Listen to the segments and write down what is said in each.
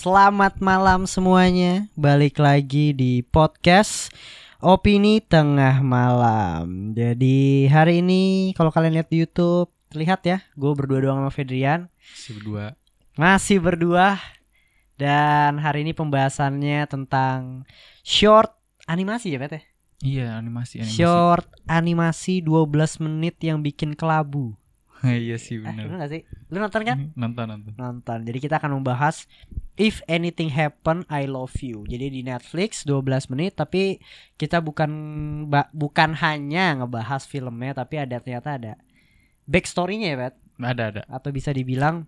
Selamat malam semuanya. Balik lagi di podcast Opini Tengah Malam. Jadi hari ini kalau kalian lihat di YouTube, lihat ya, gue berdua doang sama Fedrian. Si berdua. Masih berdua. Dan hari ini pembahasannya tentang short animasi ya, ya? Iya, animasi animasi. Short animasi 12 menit yang bikin kelabu. iya sih Eh, benar. bener gak sih? Lu nonton kan? Nonton nonton. nonton. Jadi kita akan membahas If Anything Happen I Love You. Jadi di Netflix 12 menit tapi kita bukan bukan hanya ngebahas filmnya tapi ada ternyata ada backstory-nya ya, Bet. Ada ada. Atau bisa dibilang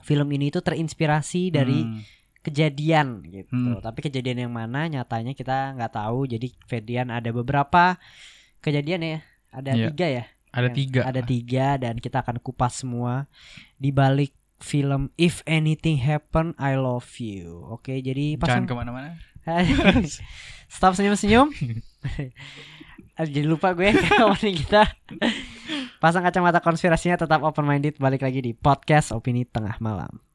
film ini itu terinspirasi dari Hmm. kejadian gitu. Hmm. Tapi kejadian yang mana nyatanya kita nggak tahu. Jadi Ferdian ada beberapa kejadian ya. Ada Iya. tiga ya. Ada Yang- tiga. Ada tiga dan kita akan kupas semua di balik film If Anything Happen I Love You. Oke, jadi pasang Jangan ke mana-mana. Stop senyum-senyum. Jadi lupa gue opening kita. Pasang kacamata konspirasinya tetap open minded balik lagi di podcast Opini Tengah Malam.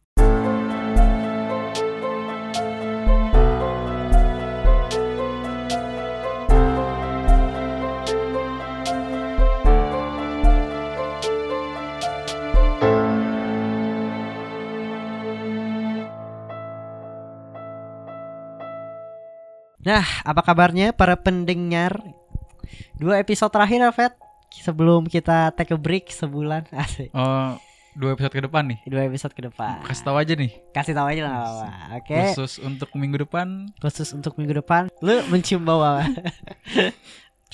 Nah, apa kabarnya para pendengar? Dua episode terakhir, Fet. Sebelum kita take a break sebulan, asik. Oh, dua episode ke depan nih. Dua episode ke depan. Kasih tahu aja nih. Kasih tahu aja lah. Oke. Khusus untuk minggu depan. Khusus untuk minggu depan, lu mencium bau apa?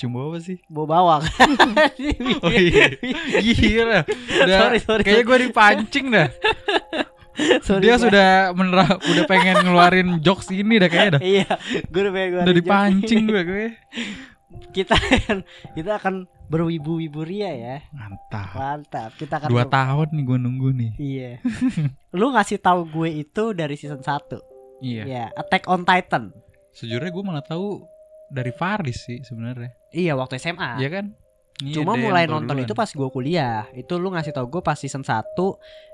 Cuma apa sih? bau bawang. Oh iya. Gila. Udah, Sorry, sorry. Kayaknya gue dipancing dah. Sorry, Dia sudah menerap, udah pengen ngeluarin jokes ini dah kayaknya dah. Iya, gue udah pengen Udah dipancing gue gue. kita kita akan berwibu-wibu ria ya. Mantap. Mantap. Kita akan Dua ber- tahun nih gue nunggu nih. Iya. lu ngasih tahu gue itu dari season 1. Iya. Iya, Attack on Titan. Sejujurnya gue malah tahu dari Faris sih sebenarnya. Iya, waktu SMA. Iya kan? Iya, Cuma mulai nonton duluan. itu pas gue kuliah. Itu lu ngasih tau gue pas season 1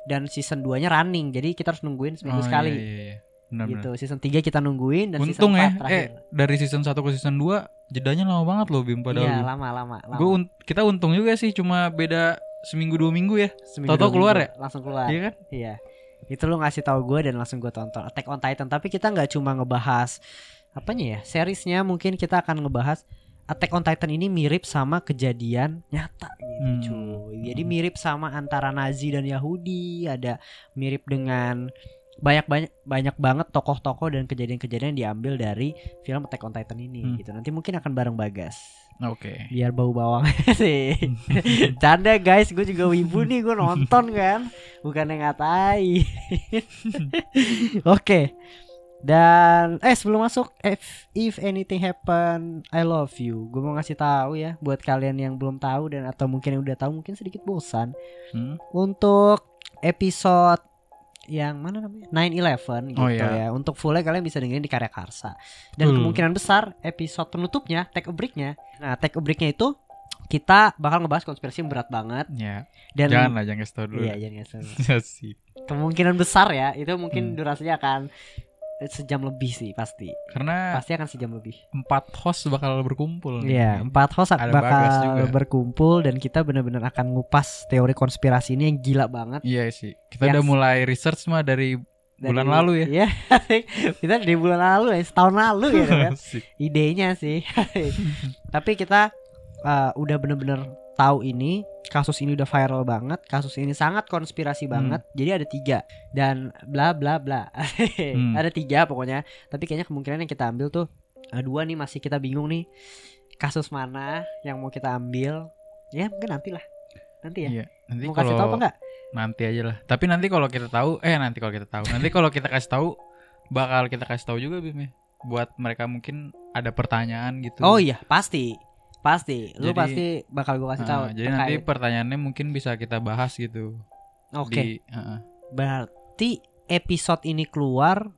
dan season 2-nya running. Jadi kita harus nungguin seminggu Oh, sekali. Iya, iya, iya. Benar, Gitu. Season 3 kita nungguin dan Untung season 4 ya, terakhir. eh dari season 1 ke season 2 jedanya lama banget loh Bim pada iya, lu. lama lama lama. Gue kita untung juga sih cuma beda seminggu dua minggu ya. Dua keluar minggu, Langsung keluar. Iya kan? Iya. Itu lu ngasih tahu gue dan langsung gue tonton Attack on Titan. Tapi kita nggak cuma ngebahas apanya ya? Seriesnya mungkin kita akan ngebahas Attack on Titan ini mirip sama kejadian nyata gitu, Hmm. cuy. Jadi mirip sama antara Nazi dan Yahudi, ada mirip dengan banyak banyak banyak banget tokoh-tokoh dan kejadian-kejadian diambil dari film Attack on Titan ini Hmm. gitu. Nanti mungkin akan bareng Bagas Oke. biar bau bawang sih canda guys gue juga wibu nih gue nonton kan bukan yang ngatai oke dan eh sebelum masuk if, if anything happen I love you gue mau ngasih tahu ya buat kalian yang belum tahu dan atau mungkin yang udah tahu mungkin sedikit bosan Hmm? untuk episode yang mana namanya 9-11 gitu Oh, iya. ya untuk fullnya kalian bisa dengerin di Karya Karsa dan Betul. kemungkinan besar episode penutupnya take a breaknya nah take a breaknya itu kita bakal ngebahas konspirasi yang berat banget Ya. dan jangan lah, jangan kasih dulu. iya jangan ngasih tahu. Ya sih. kemungkinan besar ya itu mungkin Hmm. durasinya akan sejam lebih sih pasti Karena pasti akan sejam lebih empat host bakal berkumpul. nih. Iya, empat host Ada bakal berkumpul dan kita benar-benar akan ngupas teori konspirasi ini yang gila banget. Iya sih. Kita Yang- udah mulai research mah dari Dari- bulan lalu ya. Iya, kita dari bulan lalu ya, setahun lalu gitu kan. Idenya sih. Tapi kita uh, udah bener-bener tahu ini kasus ini udah viral banget, kasus ini sangat konspirasi Hmm. banget. Jadi ada tiga dan bla bla bla. Hmm. Ada tiga pokoknya. Tapi kayaknya kemungkinan yang kita ambil tuh uh, dua nih masih kita bingung nih kasus mana yang mau kita ambil. Ya mungkin nanti lah. Nanti ya. Iya. Nanti mau kasih tahu apa enggak? nanti aja lah. Tapi nanti kalau kita tahu, eh nanti kalau kita tahu, nanti kalau kita kasih tahu, bakal kita kasih tahu juga Bim ya. Buat mereka mungkin ada pertanyaan gitu. Oh iya, pasti. Pasti. Lu Jadi- pasti bakal gua kasih Ah, tahu. jadi nanti terkait. pertanyaannya mungkin bisa kita bahas gitu. Oke. Di, heeh. Berarti episode ini keluar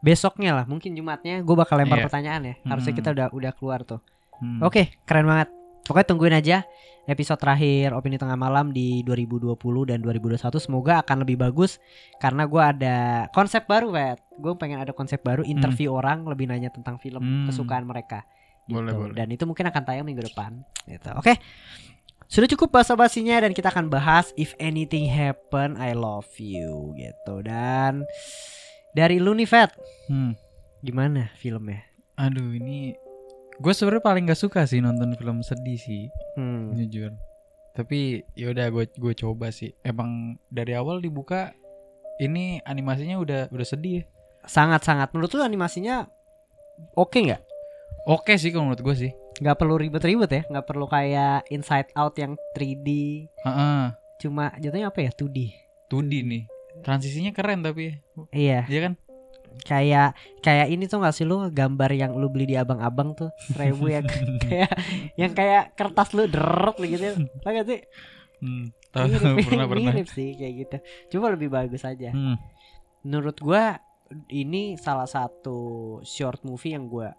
besoknya lah, mungkin Jumatnya gue bakal lempar Iya. pertanyaan ya. Harusnya Mm-mm. kita udah udah keluar tuh. Hmm. Oke, keren banget. pokoknya tungguin aja episode terakhir opini tengah malam di 2020 dan 2021 semoga akan lebih bagus karena gua ada konsep baru Wet gue pengen ada konsep baru interview orang lebih nanya tentang film Hmm. kesukaan mereka gitu. Boleh, boleh. dan itu mungkin akan tayang minggu depan gitu oke sudah cukup bahasa basinya dan kita akan bahas if anything happen I love you gitu dan dari lu nih Hmm. gimana filmnya Aduh ini gue sebenarnya paling gak suka sih nonton film sedih sih hmm. jujur. Tapi yaudah gue gue coba sih. Emang dari awal dibuka ini animasinya udah udah sedih. sangat-sangat menurut lu animasinya oke nggak Oke sih kalau menurut gue sih. nggak perlu ribet-ribet ya nggak perlu kayak Inside Out yang 3D Heeh. cuma jatuhnya apa ya 2D 2D nih. Transisinya keren tapi iya Iya kan? kayak kayak ini tuh gak sih lu gambar yang lu beli di abang-abang tuh seribu yang kayak yang kayak kertas lu deret gitu ya Tau gak sih Hmm. Tahu mirip, pernah pernah. mirip sih kayak gitu cuma lebih bagus aja Hmm. menurut gua ini salah satu short movie yang gua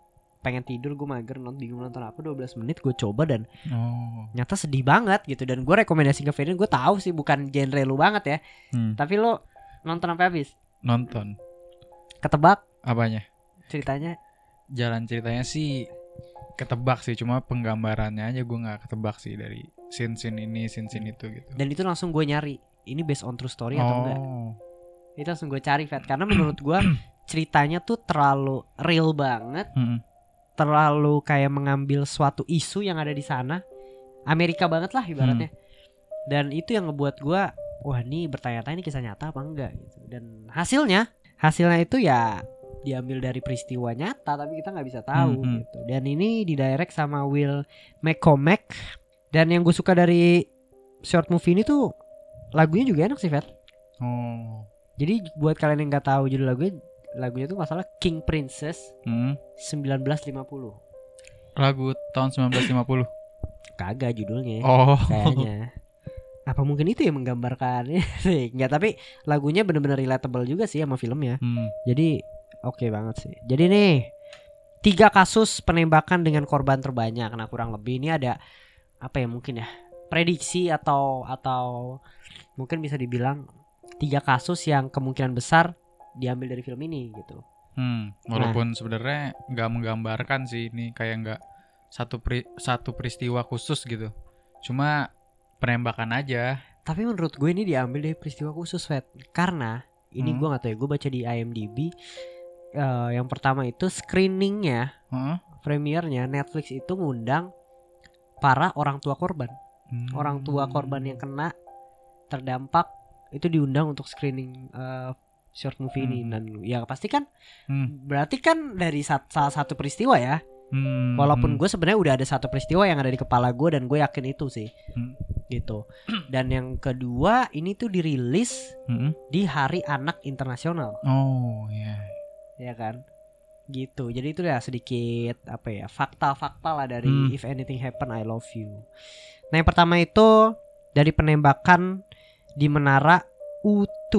pengen tidur gue mager nonton bingung nonton apa 12 menit gue coba dan Oh. nyata sedih banget gitu dan gue rekomendasi ke Ferdin gue tahu sih bukan genre lu banget ya Hmm. tapi lo nonton sampai habis Nonton. ketebak Apanya? ceritanya Jalan ceritanya sih ketebak sih, cuma penggambarannya aja gue nggak ketebak sih dari scene-scene ini, scene-scene itu gitu. dan itu langsung gue nyari ini based on true story atau enggak Oh. itu langsung gue cari Fat karena menurut gue ceritanya tuh terlalu real banget Hmm. Terlalu kayak mengambil suatu isu yang ada di sana. Amerika banget lah ibaratnya. Dan itu yang ngebuat gue wah ini bertanya-tanya ini kisah nyata apa enggak gitu. Dan hasilnya hasilnya itu ya diambil dari peristiwa nyata tapi kita nggak bisa tahu Hmm, hmm. gitu. Dan ini didirect sama Will McCormack. Dan yang gue suka dari short movie ini tuh lagunya juga enak sih Fat. Oh. jadi buat kalian yang nggak tahu judul lagunya lagunya tuh masalah King Princess Hmm. 1950 Lagu tahun 1950. kagak judulnya Oh. kayaknya apa mungkin itu yang menggambarkan nggak tapi lagunya bener-bener relatable juga sih sama filmnya Hmm. jadi oke banget sih jadi nih tiga kasus penembakan dengan korban terbanyak nah kurang lebih ini ada apa ya mungkin ya prediksi atau atau mungkin bisa dibilang tiga kasus yang kemungkinan besar diambil dari film ini gitu Hmm, walaupun sebenarnya nggak menggambarkan sih ini kayak nggak satu pri- satu peristiwa khusus gitu. Cuma penembakan aja. Tapi menurut gue ini diambil dari peristiwa khusus, Fat. Karena ini Hmm. gue gak tahu ya, gue baca di IMDb. eh, yang pertama itu screeningnya, Heeh. premiernya Netflix itu ngundang para orang tua korban. Hmm. Orang tua korban yang kena terdampak itu diundang untuk screening eh, short movie ini Hmm. dan ya pasti kan Hmm. berarti kan dari sat- salah satu peristiwa ya. Hmm, Walaupun hmm. gue sebenarnya udah ada satu peristiwa yang ada di kepala gue dan gue yakin itu sih. Hmm. Gitu. Dan yang kedua ini tuh dirilis Hmm. di Hari Anak Internasional, Oh ya. ya kan? Gitu. Jadi itu ya sedikit apa ya fakta-fakta lah dari Hmm. If Anything Happen I Love You. Nah yang pertama itu dari penembakan di Menara U2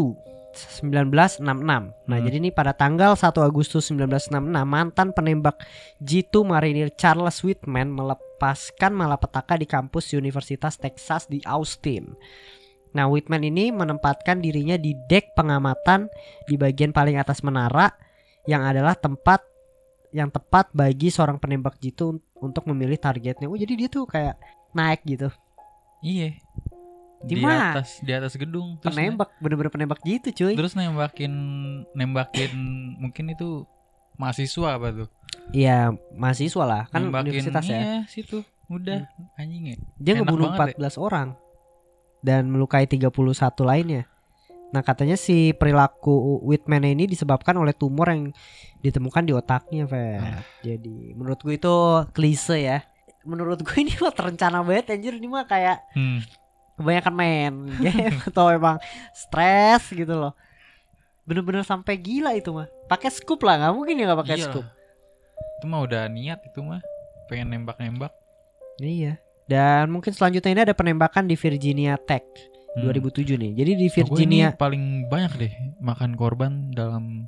1966. Nah Hmm. jadi ini pada tanggal 1 Agustus 1966 mantan penembak Jitu Marinir Charles Whitman melepaskan malapetaka di kampus Universitas Texas di Austin. Nah, Whitman ini menempatkan dirinya di dek pengamatan di bagian paling atas menara yang adalah tempat yang tepat bagi seorang penembak jitu un- untuk memilih targetnya. Oh, jadi dia tuh kayak naik gitu. Iya. Di atas di atas gedung terus penembak, bener-bener penembak jitu, cuy. terus nembakin nembakin mungkin itu mahasiswa apa tuh? Iya, mahasiswa lah, kan nembakin universitas ya. iya, situ. Udah anjing ya. Dia Enak ngebunuh banget 14 orang dan melukai 31 lainnya. Nah, katanya si perilaku Whitman ini disebabkan oleh tumor yang ditemukan di otaknya, Fer. Ah. Jadi, menurut gue itu klise ya. Menurut gue ini mah terencana banget anjir ini mah kayak Hmm. Kebanyakan main game atau emang stres gitu loh. Bener-bener sampai gila itu mah. Pakai scoop lah, nggak mungkin ya nggak pakai Iyalah. scoop. Itu mah udah niat itu mah. Pengen nembak-nembak. Iya. Dan mungkin selanjutnya ini ada penembakan di Virginia Tech Hmm. 2007 nih. Jadi di gue Virginia ini paling banyak deh makan korban dalam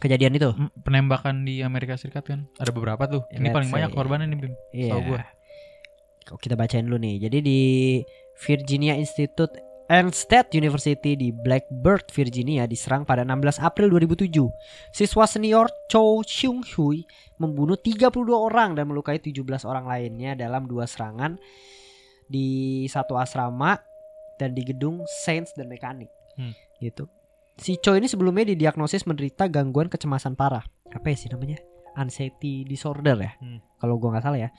kejadian itu. penembakan di Amerika Serikat kan. Ada beberapa tuh. Ini Let's paling banyak say. korbannya nih Bim. Iya. Setahu gua. kita bacain dulu nih. Jadi di Virginia Institute and State University di Blackbird, Virginia diserang pada 16 April 2007. Siswa senior Cho Seung Hui membunuh 32 orang dan melukai 17 orang lainnya dalam dua serangan di satu asrama dan di gedung Sains dan Mekanik. Hmm. Gitu. Si Cho ini sebelumnya didiagnosis menderita gangguan kecemasan parah. Apa ya sih namanya? Anxiety disorder ya. Hmm. Kalau gua nggak salah ya.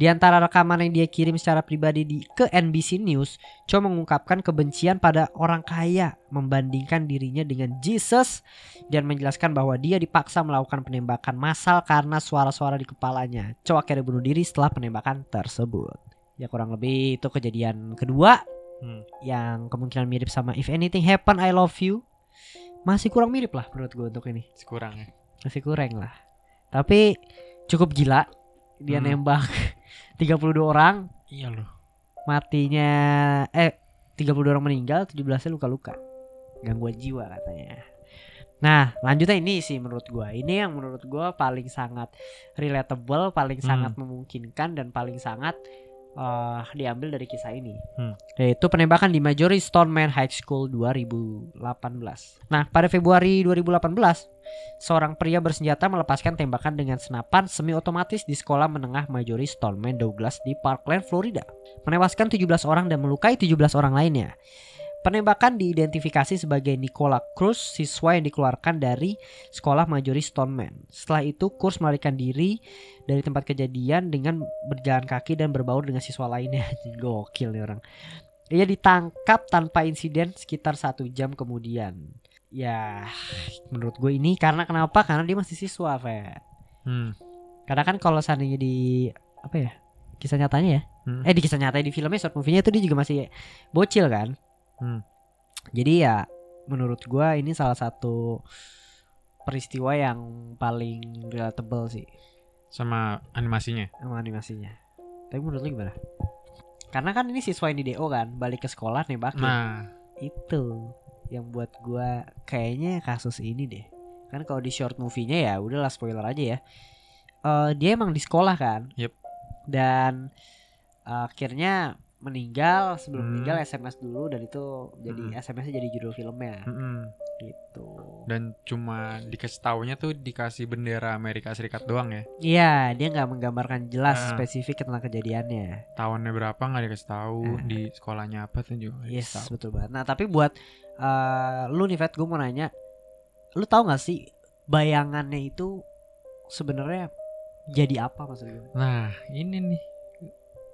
Di antara rekaman yang dia kirim secara pribadi di ke NBC News, Cho mengungkapkan kebencian pada orang kaya, membandingkan dirinya dengan Jesus dan menjelaskan bahwa dia dipaksa melakukan penembakan massal karena suara-suara di kepalanya. Cho akhirnya bunuh diri setelah penembakan tersebut. Ya kurang lebih itu kejadian kedua Hmm. yang kemungkinan mirip sama If Anything Happen I Love You. Masih kurang mirip lah menurut gue untuk ini. Sekurang ya. Masih kurang lah. Tapi cukup gila dia Hmm. nembak 32 orang Iya loh. matinya eh 32 orang meninggal 17 luka-luka gangguan jiwa katanya nah lanjutnya ini sih menurut gua ini yang menurut gua paling sangat relatable paling Hmm. sangat memungkinkan dan paling sangat eh, diambil dari kisah ini Hmm. yaitu penembakan di Marjorie Stoneman High School 2018 nah pada Februari 2018 seorang pria bersenjata melepaskan tembakan dengan senapan semi otomatis di sekolah menengah Marjorie Stoneman Douglas di Parkland, Florida menewaskan 17 orang dan melukai 17 orang lainnya. Penembakan diidentifikasi sebagai Nicola Cruz, siswa yang dikeluarkan dari sekolah Marjorie Stoneman. Setelah itu, Cruz melarikan diri dari tempat kejadian dengan berjalan kaki dan berbaur dengan siswa lainnya. Gokil nih orang. Ia ditangkap tanpa insiden sekitar satu jam kemudian. Ya, menurut gue ini karena kenapa? Karena dia masih siswa, Fe. Hmm. Karena kan kalau seandainya di apa ya kisah nyatanya ya, Hmm. eh di kisah nyata di filmnya short movie-nya itu dia juga masih bocil kan. Hmm. Jadi ya menurut gua ini salah satu peristiwa yang paling relatable sih Sama animasinya. sama animasinya. Tapi menurut lu gimana? Karena kan ini siswa yang di DO kan balik ke sekolah nembakin. Nah, Itu yang buat gua kayaknya kasus ini deh. Kan kalau di short movie-nya ya udahlah spoiler aja ya. Eh dia emang di sekolah kan. Yep. Dan eh, akhirnya meninggal sebelum Hmm. meninggal SMS dulu dan itu jadi Hmm. SMS-nya jadi judul filmnya mm-mm. gitu. dan cuma dikasih taunya tuh dikasih bendera Amerika Serikat doang ya. Iya, dia nggak menggambarkan jelas Ah. spesifik tentang kejadiannya. Tahunnya berapa nggak dikasih tahu, Ah. di sekolahnya apa tuh juga. Yes, tahu. betul banget. Nah, tapi buat eh, lu nih Vet, gue mau nanya, lu tahu nggak sih bayangannya itu sebenarnya jadi apa maksud gue? Nah, ini nih.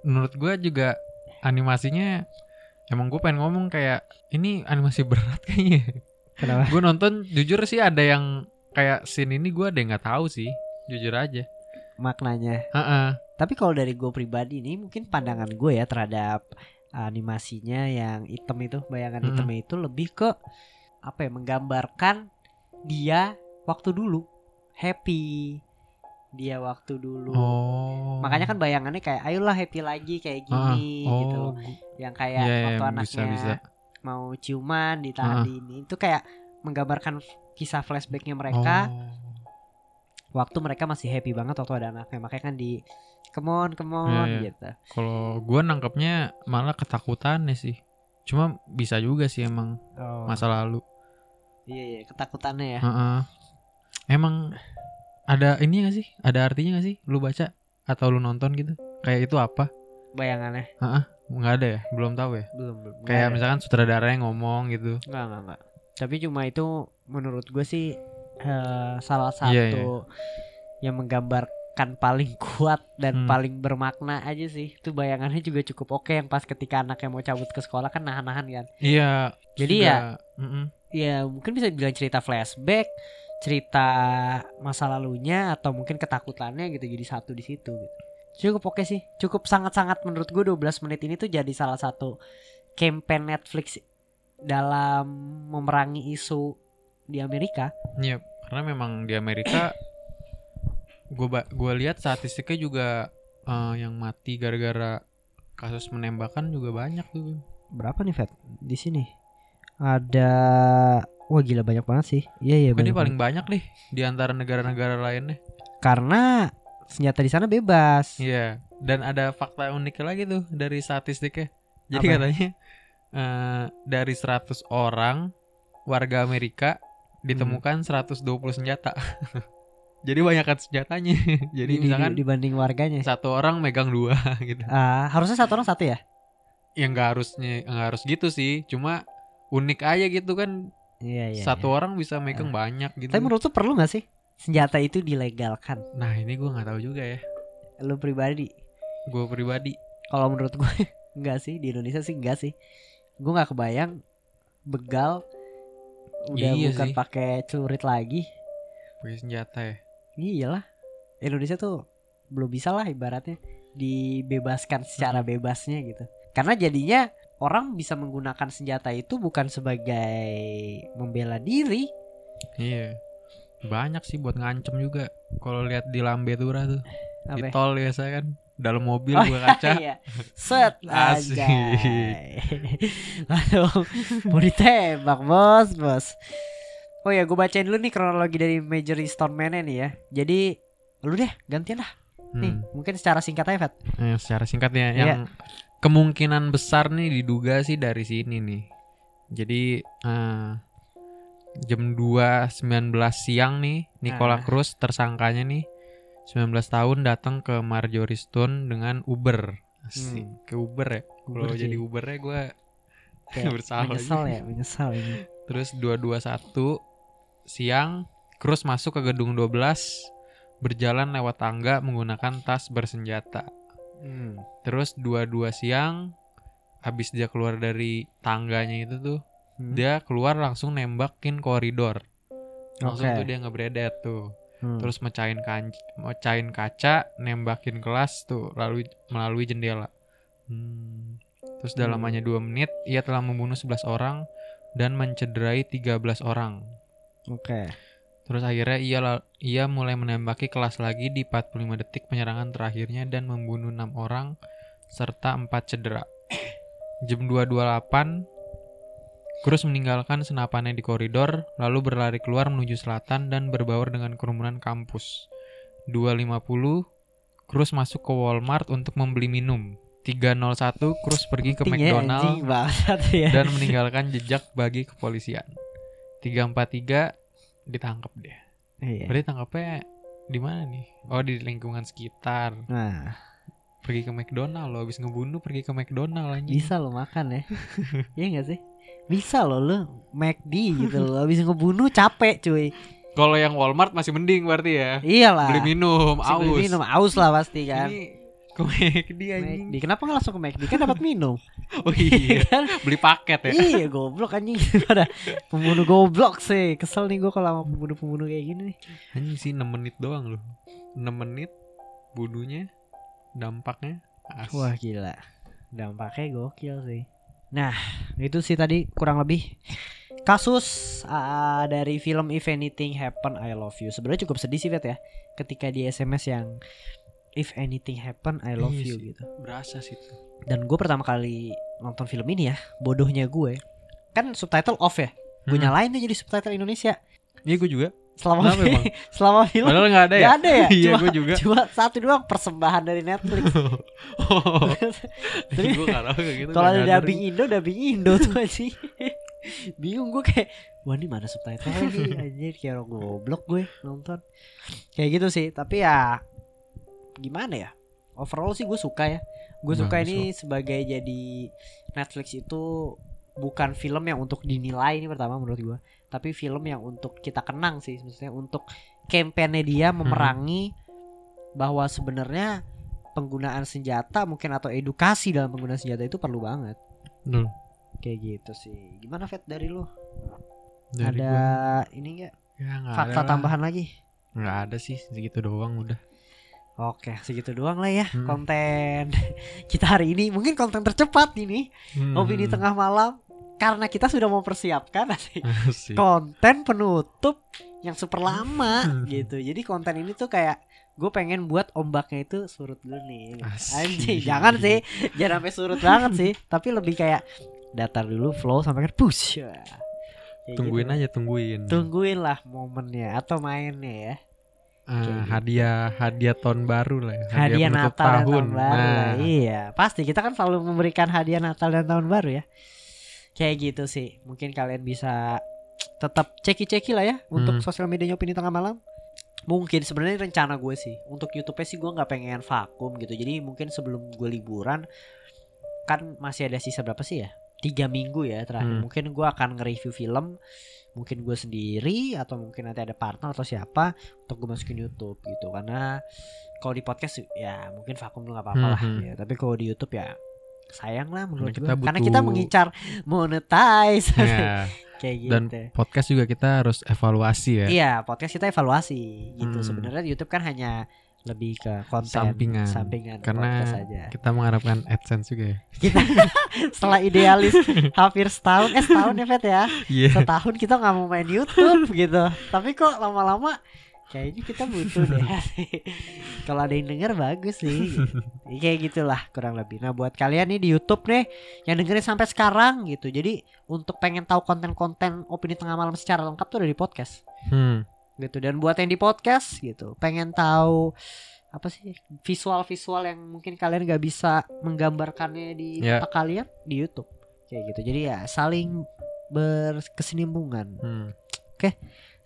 Menurut gua juga animasinya emang gue pengen ngomong kayak ini animasi berat kayaknya. Kenapa? gue nonton jujur sih ada yang kayak scene ini gue ada yang nggak tahu sih, jujur aja. Maknanya. Heeh. Tapi kalau dari gue pribadi nih, mungkin pandangan gue ya terhadap animasinya yang hitam itu, bayangan Mm-mm. hitamnya itu lebih ke apa ya? Menggambarkan dia waktu dulu happy, dia waktu dulu. Oh. Makanya kan bayangannya kayak ayolah happy lagi kayak gini oh, gitu. Yang kayak Iya, iya, waktu bisa, anaknya bisa. mau ciuman ditahan Ah. di ini itu kayak menggambarkan kisah flashbacknya mereka Oh. waktu mereka masih happy banget waktu ada anaknya makanya kan di come on come on Iya, iya. gitu. Kalau gue nangkepnya malah ketakutannya sih. Cuma bisa juga sih emang Oh, masa lalu. iya iya ketakutannya ya. Heeh. Emang ada ini gak sih? Ada artinya gak sih? Lu baca atau lu nonton gitu? Kayak itu apa? Bayangannya Nggak ada ya? Belum tahu ya? belum belum. Kayak ada. misalkan sutradaranya ngomong gitu. Enggak, enggak, enggak. Tapi cuma itu menurut gue sih eh, salah satu Iya, iya. yang menggambarkan paling kuat dan Hmm. paling bermakna aja sih. Itu bayangannya juga cukup oke yang pas ketika anaknya mau cabut ke sekolah kan nahan-nahan kan. Iya. Jadi juga- ya Mm-mm. ya mungkin bisa dibilang cerita flashback, cerita masa lalunya atau mungkin ketakutannya gitu jadi satu di situ gitu. Cukup oke sih. Cukup sangat-sangat menurut gue 12 menit ini tuh jadi salah satu campaign Netflix dalam memerangi isu di Amerika. Iya, karena memang di Amerika gua ba- gua lihat statistiknya juga eh, yang mati gara-gara kasus menembakkan juga banyak tuh. Berapa nih, Fat? Di sini. Ada Wah gila banyak banget sih. Iya iya dia paling banget. banyak nih di antara negara-negara lainnya. Karena senjata di sana bebas. Iya. Dan ada fakta unik lagi tuh dari statistiknya. Jadi Apa? katanya eh, dari 100 orang warga Amerika ditemukan 120 senjata. Jadi banyakkan senjatanya. Jadi Di- di- misalkan dibanding warganya. satu orang megang dua gitu. Ah, harusnya satu orang satu ya? Ya nggak harusnya nggak harus gitu sih. Cuma unik aja gitu kan. Iya iya. satu iya. orang bisa megang banyak gitu. Tapi menurut lu perlu gak sih senjata itu dilegalkan? Nah ini gue nggak tahu juga ya. Lu pribadi? Gue pribadi. Kalau menurut gue enggak sih di Indonesia sih enggak sih. Gue nggak kebayang begal udah Iya bukan pakai celurit lagi. pakai senjata ya. Iyalah. Indonesia tuh belum bisa lah ibaratnya dibebaskan secara bebasnya gitu. Karena jadinya orang bisa menggunakan senjata itu bukan sebagai membela diri. Iya. Banyak sih buat ngancem juga. Kalau lihat di Lambe Tura tuh, di Apa ya? tol biasa kan, dalam mobil Oh, buka kaca. Iya. Set Asik. anjay. Lalu mau ditembak bos bos. Oh ya gue bacain dulu nih kronologi dari Major Stone Man nih ya. Jadi lu deh gantian lah. Nih Hmm. mungkin secara singkat aja Fat. Eh, secara singkatnya Iya. yang kemungkinan besar nih diduga sih dari sini nih. Jadi eh, jam 2.19 siang nih Nicola Ah. Cruz tersangkanya nih 19 tahun datang ke Marjorie Stone dengan Uber. Asik, Hmm. ke Uber ya. Kalau jadi. Ubernya gue bersalah menyesal ya, menyesal ini. Terus 221 siang Cruz masuk ke gedung 12 berjalan lewat tangga menggunakan tas bersenjata. Hmm. Terus 22 siang habis dia keluar dari tangganya itu tuh Hmm. dia keluar langsung nembakin koridor. Langsung Oke. tuh dia ngebredet tuh. Hmm. Terus mecahin kan mecahin kaca, nembakin kelas tuh lalu melalui jendela. Hmm. Terus dalam Hmm. 2 menit ia telah membunuh 11 orang dan mencederai 13 orang. Oke. Terus akhirnya ia ia mulai menembaki kelas lagi di 45 detik penyerangan terakhirnya dan membunuh 6 orang serta 4 cedera. Jam 2.28 Cruz meninggalkan senapannya di koridor lalu berlari keluar menuju selatan dan berbaur dengan kerumunan kampus. 2.50 Cruz masuk ke Walmart untuk membeli minum. 3.01 Cruz pergi ke ya, McDonald anjing banget ya. dan meninggalkan jejak bagi kepolisian. 343 ditangkap dia. Iya. Berarti tangkapnya di mana nih? Oh di lingkungan sekitar. Nah, Pergi ke McDonald lo habis ngebunuh pergi ke McDonald anjing. bisa lo makan ya. Iya gak sih? Bisa lo lo McD gitu lo habis ngebunuh capek cuy. Kalau yang Walmart masih mending berarti ya. Iyalah. Beli minum, Si beli aus. minum aus lah pasti kan. Ini ke McD anjing. McD. Kenapa nggak langsung ke McD kan dapat minum? Oh iya. kan? Beli paket ya. iya goblok anjing pada pembunuh goblok sih. Kesel nih gue kalau sama pembunuh-pembunuh kayak gini nih. Anjing sih 6 menit doang loh. 6 menit bunuhnya dampaknya as. Wah gila. Dampaknya gokil sih. Nah, itu sih tadi kurang lebih kasus ah, dari film If Anything Happen I Love You. Sebenarnya cukup sedih sih Vet ya. Ketika di SMS yang If Anything Happen I Love Iya You gitu. Berasa sih tuh. Dan gue pertama kali nonton film ini ya, bodohnya gue kan subtitle off ya. Gue Hmm. nyalain tuh jadi subtitle Indonesia. Iya gue juga. Selama Kenapa emang? selama film Padahal nggak ada ya. Gak ada ya? Iya Cuma- gue juga. Cuma satu doang persembahan dari Netflix. Oh. Tapi gue gak gitu. Kalau ada dubbing Indo, dubbing Indo tuh sih. Bingung gue kayak Wah ini mana subtitle nih Anjir kayak orang goblok gue nonton Kayak gitu sih Tapi ya Gimana ya Overall sih gue suka ya Gue suka Bagus ini sebagai jadi Netflix itu Bukan film yang untuk dinilai ini pertama menurut gue Tapi film yang untuk kita kenang sih Maksudnya untuk Campaignnya dia memerangi Bahwa sebenarnya Penggunaan senjata mungkin Atau edukasi dalam penggunaan senjata itu perlu banget Betul. Kayak gitu sih. Gimana Vet dari lu? Dari ada gua, ini enggak ya, fakta ada lah. tambahan lagi? Nggak ada sih segitu doang udah. Oke, segitu doang lah ya Hmm. konten kita hari ini. Mungkin konten tercepat ini. Opini Hmm. tengah malam karena kita sudah mempersiapkan asik, Asik. konten penutup yang super lama Hmm. gitu. Jadi konten ini tuh kayak gue pengen buat ombaknya itu surut dulu nih. Asik. Anjing, jangan sih. Jangan sampai surut banget sih, tapi lebih kayak datar dulu flow sampai kan push. Ya. Tungguin gitu. aja tungguin. Tungguin lah momennya atau mainnya ya. Eh, gitu. hadiah hadiah tahun baru lah ya. hadiah penutup Natal dan tahun baru Nah, lah. Iya, pasti kita kan selalu memberikan hadiah Natal dan tahun baru ya. Kayak gitu sih. Mungkin kalian bisa tetap ceki-ceki lah ya untuk Hmm. sosial medianya opini tengah malam. Mungkin sebenarnya rencana gue sih untuk YouTube sih gue nggak pengen vakum gitu. Jadi mungkin sebelum gue liburan kan masih ada sisa berapa sih ya? Tiga minggu ya terakhir. Hmm. Mungkin gue akan nge-review film. Mungkin gue sendiri atau mungkin nanti ada partner atau siapa untuk gue masukin YouTube gitu. Karena kalau di podcast ya mungkin vakum lu nggak apa-apa lah Hmm, ya. Tapi kalau di YouTube ya sayang lah menurut Karena gue. Karena kita mengincar monetize ya. kayak gitu. Dan podcast juga kita harus evaluasi ya. Iya, podcast kita evaluasi gitu. Hmm. Sebenarnya YouTube kan hanya lebih ke konten Sampingan. sampingan Karena aja. kita mengharapkan AdSense juga ya. Kita setelah idealis hampir setahun, eh setahun ya Fet ya. Iya. Setahun kita nggak mau main YouTube gitu. Tapi kok lama-lama kayaknya kita butuh deh. Kalau ada yang denger bagus sih. gitu. Kayak gitulah kurang lebih. Nah buat kalian nih di YouTube nih yang dengerin sampai sekarang gitu. Jadi untuk pengen tahu konten-konten opini tengah malam secara lengkap tuh ada di podcast Hmm. Gitu. Dan buat yang di podcast gitu, pengen tahu apa sih visual-visual yang mungkin kalian gak bisa menggambarkannya di Ya. otak kalian di YouTube kayak gitu. Jadi ya saling berkesinambungan. Hmm.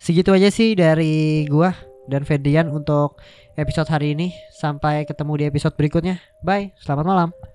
Segitu aja sih dari gua dan Ferdian untuk episode hari ini. Sampai ketemu di episode berikutnya. Bye. Selamat malam.